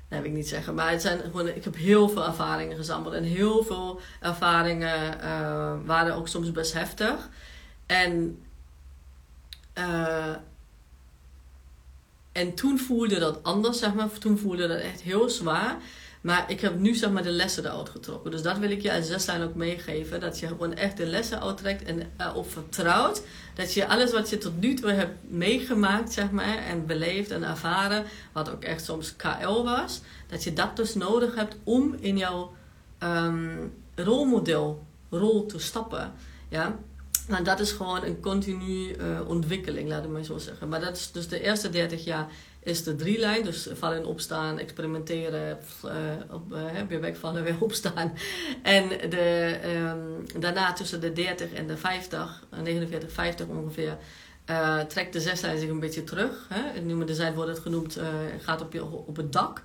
[SPEAKER 1] Dat wil ik niet zeggen. Maar het zijn gewoon, ik heb heel veel ervaringen gezameld. En heel veel ervaringen uh, waren ook soms best heftig. En, uh, en toen voelde dat anders, zeg maar. Toen voelde dat echt heel zwaar. Maar ik heb nu zeg maar de lessen eruit getrokken. Dus dat wil ik je als zeslijn ook meegeven. Dat je gewoon echt de lessen uittrekt en erop vertrouwt. Dat je alles wat je tot nu toe hebt meegemaakt, zeg maar, en beleefd en ervaren, wat ook echt soms KL was, dat je dat dus nodig hebt om in jouw um, rolmodelrol te stappen. Ja? Maar dat is gewoon een continue uh, ontwikkeling, laat ik maar zo zeggen. Maar dat is dus de eerste 30 jaar is de drie lijn. Dus vallen en opstaan, experimenteren, uh, op, uh, weer wegvallen, weer opstaan. En de, um, daarna tussen de 30 en de 50, 49, 50 ongeveer, uh, trekt de zeslijn zich een beetje terug. Hè? In de zijn wordt het genoemd, gaat op, je, op het dak.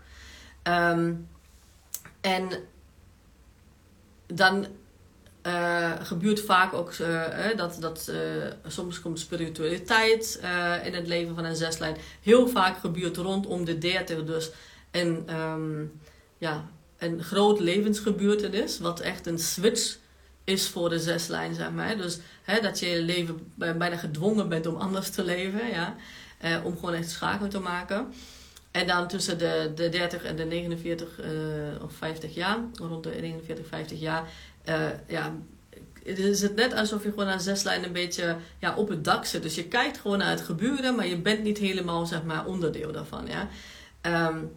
[SPEAKER 1] Um, en dan uh, gebeurt vaak ook uh, dat, dat uh, soms komt spiritualiteit in het leven van een zeslijn. Heel vaak gebeurt rondom de 30 dus een, um, ja, een groot levensgebeurtenis, wat echt een switch is voor de zeslijn, zeg maar. Dus hè, dat je je leven bijna gedwongen bent om anders te leven, ja. om gewoon echt schakel te maken. En dan tussen de, de 30 en de 49 of 50 jaar, rond de 49, 50 jaar uh, ja, is het net alsof je gewoon aan zes lijnen een beetje ja, op het dak zit. Dus je kijkt gewoon naar het gebeuren, maar je bent niet helemaal zeg maar, onderdeel daarvan. Ja? Um,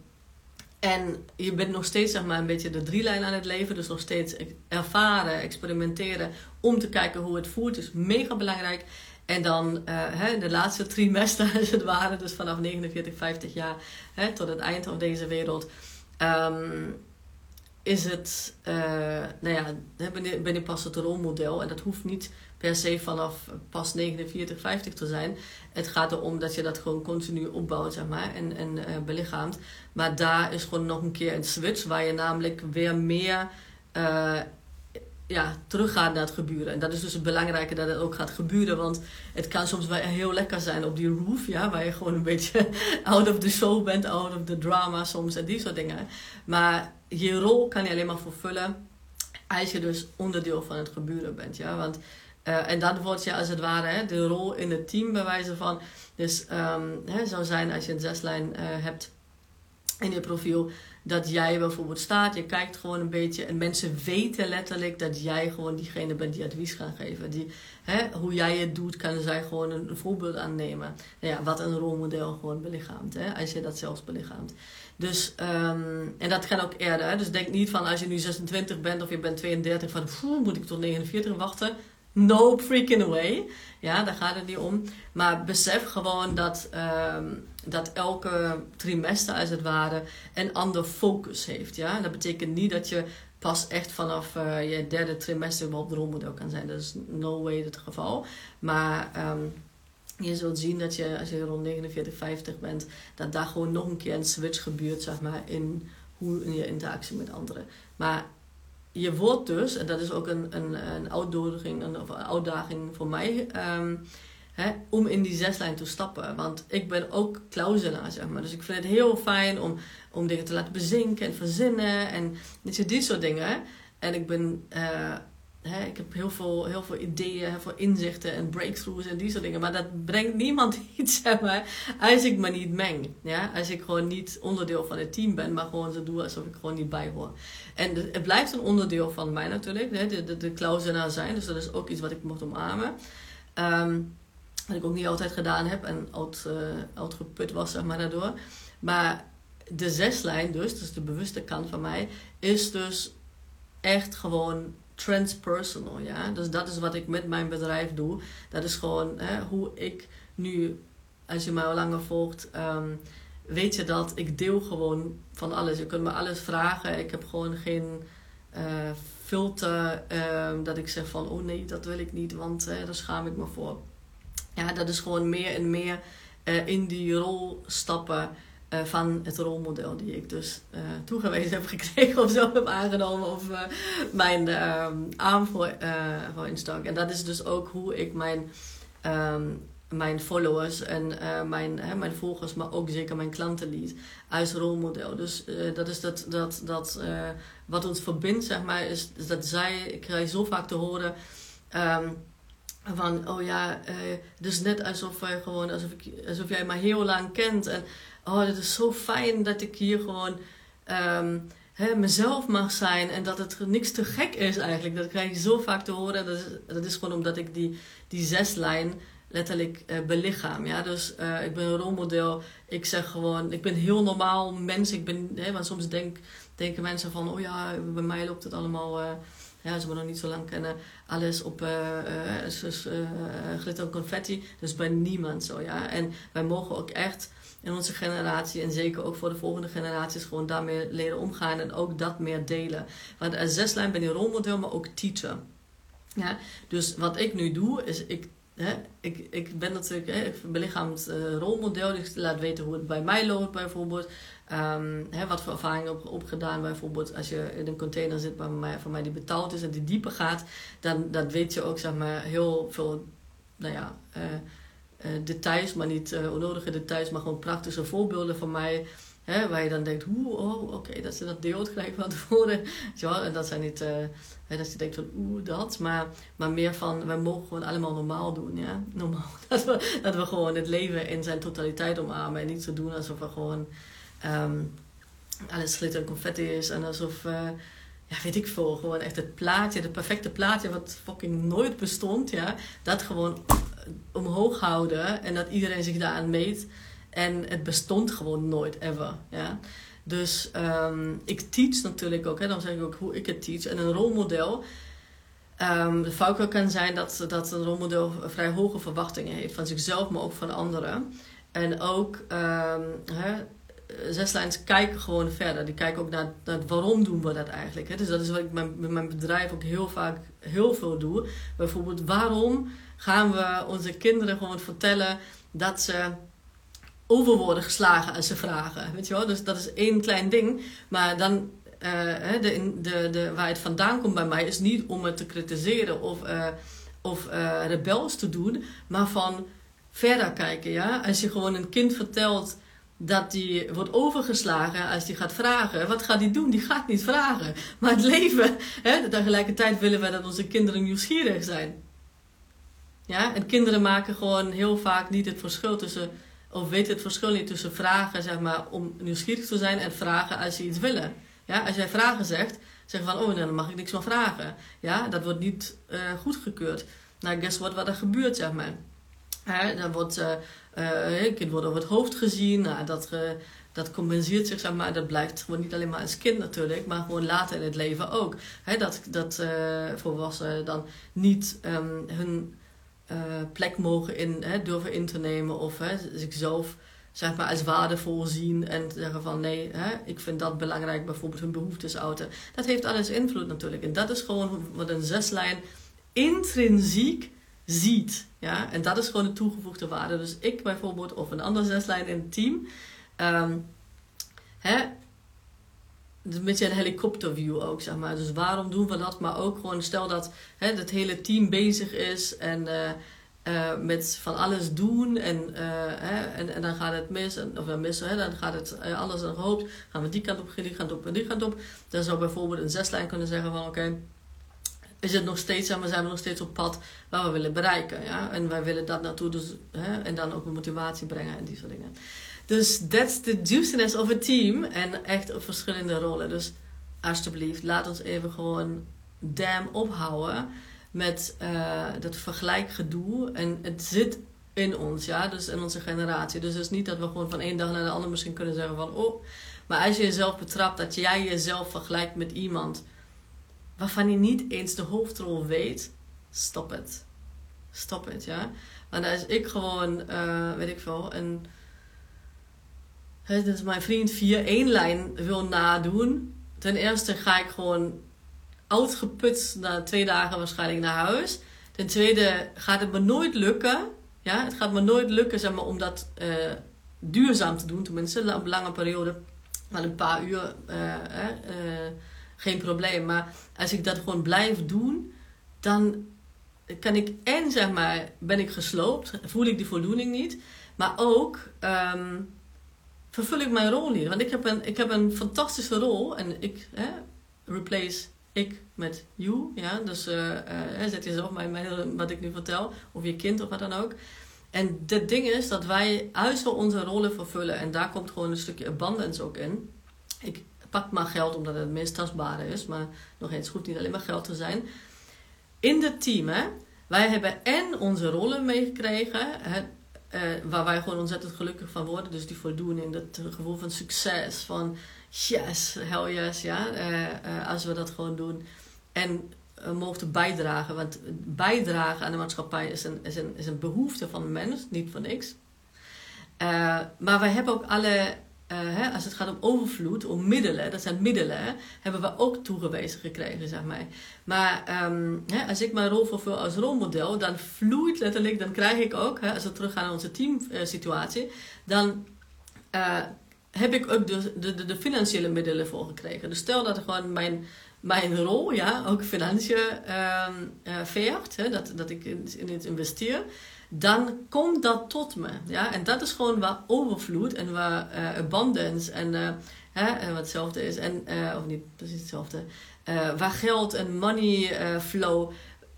[SPEAKER 1] en je bent nog steeds zeg maar, een beetje de drie lijn aan het leven. Dus nog steeds ervaren, experimenteren om te kijken hoe het voelt. is mega belangrijk. En dan uh, hè, de laatste trimester, als het ware, dus vanaf 49, 50 jaar hè, tot het eind van deze wereld. Um, is het, uh, nou ja, ben je, pas het rolmodel. En dat hoeft niet per se vanaf pas 49, 50 te zijn. Het gaat erom dat je dat gewoon continu opbouwt, zeg maar, en, en uh, belichaamt. Maar daar is gewoon nog een keer een switch waar je namelijk weer meer uh, ja, teruggaat naar het gebeuren. En dat is dus het belangrijke dat het ook gaat gebeuren. Want het kan soms wel heel lekker zijn op die roof, ja, waar je gewoon een beetje out of the show bent, out of the drama soms en die soort dingen. Maar je rol kan je alleen maar vervullen als je dus onderdeel van het gebeuren bent. Ja? Want, uh, en dat wordt je als het ware hè, de rol in het team bij wijze van. Dus um, hè, zou zijn als je een zeslijn uh, hebt in je profiel. Dat jij bijvoorbeeld staat, je kijkt gewoon een beetje en mensen weten letterlijk dat jij gewoon diegene bent die advies gaat geven. Die, hè, hoe jij het doet, kan zij gewoon een, voorbeeld aannemen. Nou ja, wat een rolmodel gewoon belichaamt, hè, als je dat zelfs belichaamt. Dus, um, en dat kan ook eerder. Hè? Dus denk niet van als je nu 26 bent of je bent 32 van moet ik tot 49 wachten. No freaking way. Ja, daar gaat het niet om. Maar besef gewoon dat, um, dat elke trimester als het ware een ander focus heeft. Ja? Dat betekent niet dat je pas echt vanaf uh, je derde trimester op de rolmodel kan zijn. Dat is no way het geval. Maar um, je zult zien dat je, als je rond 49, 50 bent, dat daar gewoon nog een keer een switch gebeurt, zeg maar, in hoe in je interactie met anderen. Maar je wordt dus, en dat is ook een, een, een uitdaging, een, of een uitdaging voor mij, um, hè, om in die zeslijn te stappen. Want ik ben ook klauselaar, zeg maar. Dus ik vind het heel fijn om, om dingen te laten bezinken en verzinnen en dit soort dingen. En ik ben... Hè, ik heb heel veel, heel veel ideeën, heel veel inzichten en breakthroughs en die soort dingen. Maar dat brengt niemand iets, zeg maar, als ik me niet meng. Ja? Als ik gewoon niet onderdeel van het team ben, maar gewoon zo doe alsof ik gewoon niet bij hoor. En het blijft een onderdeel van mij natuurlijk, de, de, de klausenaar zijn. Dus dat is ook iets wat ik mocht omarmen. Um, wat ik ook niet altijd gedaan heb en oud, uh, oud geput was, zeg maar, daardoor. Maar de zeslijn dus, dus de bewuste kant van mij, is dus echt gewoon transpersonal. Ja? Dus dat is wat ik met mijn bedrijf doe. Dat is gewoon hè, hoe ik nu, als je mij al langer volgt, um, weet je dat ik deel gewoon van alles. Je kunt me alles vragen. Ik heb gewoon geen uh, filter um, dat ik zeg van oh nee, dat wil ik niet, want uh, daar schaam ik me voor. Ja, dat is gewoon meer en meer uh, in die rol stappen. Uh, van het rolmodel die ik dus uh, toegewezen heb gekregen of zo heb aangenomen of mijn arm voor, voor Instagram. En dat is dus ook hoe ik mijn, um, mijn followers en mijn, mijn volgers, maar ook zeker mijn klanten liet als rolmodel. Dus dat is dat, dat, dat wat ons verbindt, zeg maar, is, dat zij, ik krijg zo vaak te horen. Um, van, oh ja, dus net alsof, wij gewoon, alsof, ik, alsof jij me heel lang kent. En oh, het is zo fijn dat ik hier gewoon um, hè, mezelf mag zijn en dat het niks te gek is eigenlijk. Dat krijg je zo vaak te horen. Dat is, dat is gewoon omdat ik die, die zeslijn letterlijk uh, belichaam. Ja? Dus uh, ik ben een rolmodel. Ik zeg gewoon, ik ben heel normaal mens. Ik ben, hè, want soms denk, denken mensen van, oh ja, bij mij loopt het allemaal... Ja, ze me nog niet zo lang kennen, alles op uh, uh, confetti. Dus bij niemand zo, ja. En wij mogen ook echt in onze generatie en zeker ook voor de volgende generaties gewoon daarmee leren omgaan en ook dat meer delen. Want als zeslijn ben je rolmodel, maar ook teacher. Ja, dus wat ik nu doe, is ik ik, ik ben natuurlijk hè, ik belichaamd uh, rolmodel. Dus ik laat weten hoe het bij mij loopt bijvoorbeeld. Ehm, hè, wat voor ervaringen heb opgedaan bijvoorbeeld als je in een container zit bij mij, van mij die betaald is en die dieper gaat. Dan dat weet je ook zeg maar heel veel nou ja, uh, uh, details, maar niet onnodige details, maar gewoon praktische voorbeelden van mij. Hè, waar je dan denkt, hoe, oh, oké, dat ze dat deelt gelijk van tevoren. Ja, en dat zijn niet, uh, hè, dat je denkt van, oeh, dat. Maar, maar meer van, wij mogen gewoon allemaal normaal doen, ja. Normaal. Dat we, dat we gewoon het leven in zijn totaliteit omarmen. En niet zo doen alsof we gewoon um, alles glitter en confetti is. En alsof, uh, ja, weet ik veel, gewoon echt het plaatje, het perfecte plaatje wat fucking nooit bestond, ja. Dat gewoon omhoog houden en dat iedereen zich daaraan meet. En het bestond gewoon nooit, ever. Ja? Dus um, ik teach natuurlijk ook, hè, dan zeg ik ook hoe ik het teach. En een rolmodel. Um, de kan zijn dat, dat een rolmodel vrij hoge verwachtingen heeft van zichzelf, maar ook van anderen. En ook um, hè, zeslijns kijken gewoon verder. Die kijken ook naar, naar waarom doen we dat eigenlijk. Hè? Dus dat is wat ik met mijn bedrijf ook heel vaak heel veel doe. Bijvoorbeeld, waarom gaan we onze kinderen gewoon vertellen dat ze over worden geslagen als ze vragen. Weet je wel? Dus dat is één klein ding. Maar dan, uh, de, de, de, waar het vandaan komt bij mij, is niet om het te kritiseren of, uh, of uh, rebels te doen, maar van verder kijken. Ja? Als je gewoon een kind vertelt dat die wordt overgeslagen als die gaat vragen. Wat gaat die doen? Die gaat niet vragen. Maar het leven, hè, tegelijkertijd willen we dat onze kinderen nieuwsgierig zijn. Ja? En kinderen maken gewoon heel vaak niet het verschil tussen of weet het verschil niet tussen vragen zeg maar, om nieuwsgierig te zijn en vragen als je iets willen. Ja, als jij vragen zegt, zeg van oh dan mag ik niks meer vragen. Ja, dat wordt niet uh, goedgekeurd. Nou, guess what, wat er gebeurt, zeg maar. Hè, dan wordt uh, een kind wordt over het hoofd gezien. Nou, dat, dat compenseert zich, zeg maar. Dat blijft gewoon niet alleen maar als kind natuurlijk, maar gewoon later in het leven ook. Hè, dat dat volwassenen dan niet um, hun uh, plek mogen in, hè, durven in te nemen of hè, zichzelf zeg maar, als waardevol zien en zeggen van nee, hè, ik vind dat belangrijk, bijvoorbeeld hun behoeftes. Dat heeft alles invloed natuurlijk. En dat is gewoon wat een zeslijn intrinsiek ziet. Ja? En dat is gewoon de toegevoegde waarde. Dus ik bijvoorbeeld of een andere zeslijn in het team. Um, hè, een beetje een helikopterview ook, zeg maar. Dus waarom doen we dat? Maar ook gewoon, stel dat hè, het hele team bezig is en uh, uh, met van alles doen en, uh, hè, en, en dan gaat het mis, en, of dan mis, hè, dan gaat het alles en gehoopt, gaan we die kant op, die kant op en die kant op. Dan zou bijvoorbeeld een zeslijn kunnen zeggen van oké, is het nog steeds, zeg maar, zijn we nog steeds op pad waar we willen bereiken. Ja? En wij willen dat naartoe, dus, hè, en dan ook motivatie brengen en die soort dingen. Dus that's the juiciness of a team. En echt op verschillende rollen. Dus alsjeblieft, laat ons even gewoon damn ophouden met uh, dat vergelijkgedoe. En het zit in ons, ja, dus in onze generatie. Dus het is niet dat we gewoon van één dag naar de andere misschien kunnen zeggen van... Oh, maar als je jezelf betrapt dat jij jezelf vergelijkt met iemand... waarvan je niet eens de hoofdrol weet, stop het. Stop het, ja. Want als ik gewoon, uh, weet ik veel, een He, dus mijn vriend via één lijn wil nadoen. Ten eerste ga ik gewoon uitgeput na twee dagen waarschijnlijk naar huis. Ten tweede gaat het me nooit lukken. Ja, het gaat me nooit lukken zeg maar, om dat uh, duurzaam te doen. Tenminste, op lange periode. Maar een paar uur, uh, uh, geen probleem. Maar als ik dat gewoon blijf doen, dan kan ik en zeg maar, ben ik gesloopt. Voel ik die voldoening niet. Maar ook... Um, vervul ik mijn rol niet. Want ik heb een, ik heb een fantastische rol en ik hè, replace ik met you. Ja? Dus uh, uh, zet jezelf bij mij, wat ik nu vertel, of je kind of wat dan ook. En het ding is dat wij uit onze rollen vervullen en daar komt gewoon een stukje abundance ook in. Ik pak maar geld omdat het het meest tastbare is, maar nog eens goed niet alleen maar geld te zijn. In het team, hè, wij hebben en onze rollen meegekregen. Uh, waar wij gewoon ontzettend gelukkig van worden. Dus die voldoening, dat gevoel van succes. Van yes, hell yes, ja. Uh, uh, als we dat gewoon doen. En mogen bijdragen. Want bijdragen aan de maatschappij is een, is een, is een behoefte van de mens. Niet voor niks. maar wij hebben ook alle eh, hè, als het gaat om overvloed, om middelen, dat zijn middelen, hebben we ook toegewezen gekregen, zeg maar. Maar ehm, hè, als ik mijn rol vervul als rolmodel, dan vloeit letterlijk, dan krijg ik ook, hè, als we teruggaan naar onze teamsituatie, dan uh, heb ik ook de, de, de, financiële middelen voor gekregen. Dus stel dat gewoon mijn, mijn rol, ja, ook financiën uh, veert, hè, dat, dat ik in, in het investeer dan komt dat tot me. Ja? En dat is gewoon waar overvloed en waar uh, abundance en uh, hè, wat hetzelfde is, en, of niet precies hetzelfde, waar geld en money flow,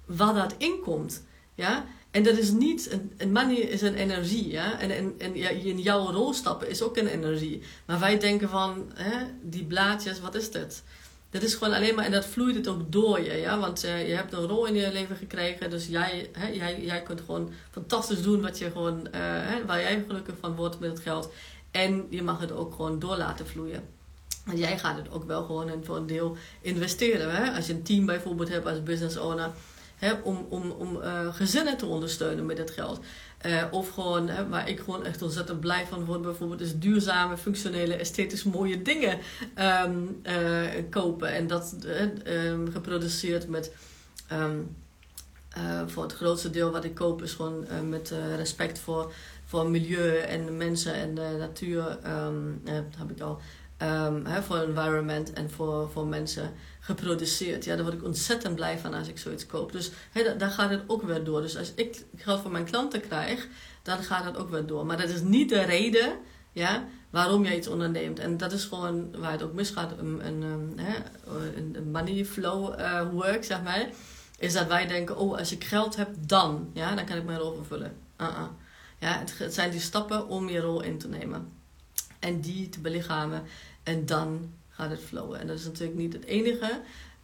[SPEAKER 1] waar dat inkomt. Ja? En dat is niet, een, money is een energie. Ja? En, en, en ja, in jouw rol stappen is ook een energie. Maar wij denken van, hè, die blaadjes, wat is dit? Dat is gewoon alleen maar, en dat vloeit het ook door je, ja. Want uh, je hebt een rol in je leven gekregen, dus jij, hè, jij, jij kunt gewoon fantastisch doen wat je gewoon, uh, hè, waar jij gelukkig van wordt met het geld. En je mag het ook gewoon door laten vloeien. Want jij gaat het ook wel gewoon voor een deel investeren. Hè? Als je een team bijvoorbeeld hebt als business owner, hè, om, om, om uh, gezinnen te ondersteunen met het geld. Uh, of gewoon, hè, waar ik gewoon echt ontzettend blij van word, bijvoorbeeld, is duurzame, functionele, esthetisch mooie dingen um, uh, kopen. En dat um, geproduceerd met, uh, voor het grootste deel wat ik koop, is gewoon met respect voor, voor milieu en mensen en natuur. dat heb ik al. Hè, voor environment en voor, voor mensen geproduceerd. Ja, daar word ik ontzettend blij van als ik zoiets koop. Dus hey, daar gaat het ook weer door. Dus als ik geld van mijn klanten krijg, dan gaat het ook weer door. Maar dat is niet de reden ja, waarom je iets onderneemt. En dat is gewoon waar het ook misgaat. Een, een, een money flow uh, work, zeg maar. Is dat wij denken, oh, als ik geld heb, dan. Ja, dan kan ik mijn rol vervullen. Uh -uh. Ja, het zijn die stappen om je rol in te nemen. En die te belichamen. En dan gaat het flowen. En dat is natuurlijk niet het enige.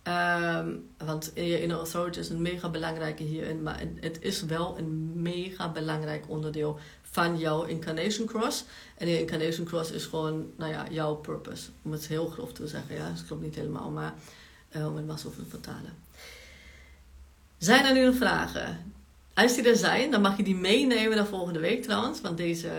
[SPEAKER 1] Um, want je inner authority is een mega belangrijke hierin. Maar het is wel een mega belangrijk onderdeel van jouw incarnation cross. En je incarnation cross is gewoon, nou ja, jouw purpose. Om het heel grof te zeggen. Ja, dat klopt niet helemaal, maar uh, om het maar zo te vertalen. Zijn er nu nog vragen? Als die er zijn, dan mag je die meenemen naar volgende week trouwens. Want deze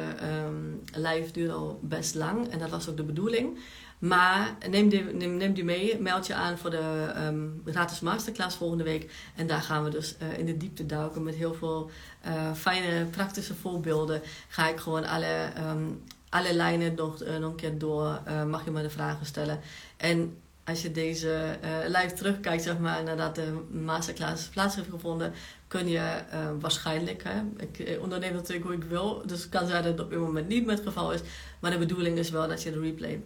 [SPEAKER 1] um, live duurt al best lang. En dat was ook de bedoeling. Maar neem die, neem, neem die mee, meld je aan voor de um, gratis masterclass volgende week. En daar gaan we dus uh, in de diepte duiken met heel veel uh, fijne praktische voorbeelden. Ga ik gewoon alle, um, alle lijnen nog, uh, nog een keer door. mag je me de vragen stellen. En als je deze live terugkijkt, zeg maar, nadat de masterclass plaats heeft gevonden, kun je waarschijnlijk, hè, ik onderneem natuurlijk hoe ik wil, dus het kan zijn dat het op dit moment niet met het geval is, maar de bedoeling is wel dat je de replay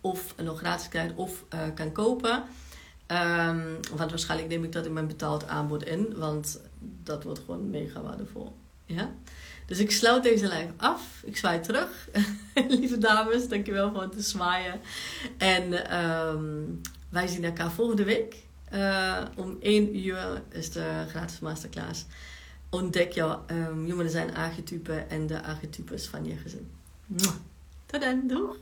[SPEAKER 1] of nog gratis krijgt of uh, kan kopen. Um, want waarschijnlijk neem ik dat in mijn betaald aanbod in, want dat wordt gewoon mega waardevol. Ja? Dus ik sluit deze live af. Ik zwaai terug. Lieve dames, dankjewel voor het zwaaien. En um, wij zien elkaar volgende week. Uh, om 1 uur is de gratis masterclass. Ontdek jouw um, human design archetype en de archetypes van je gezin. Tot dan, doeg!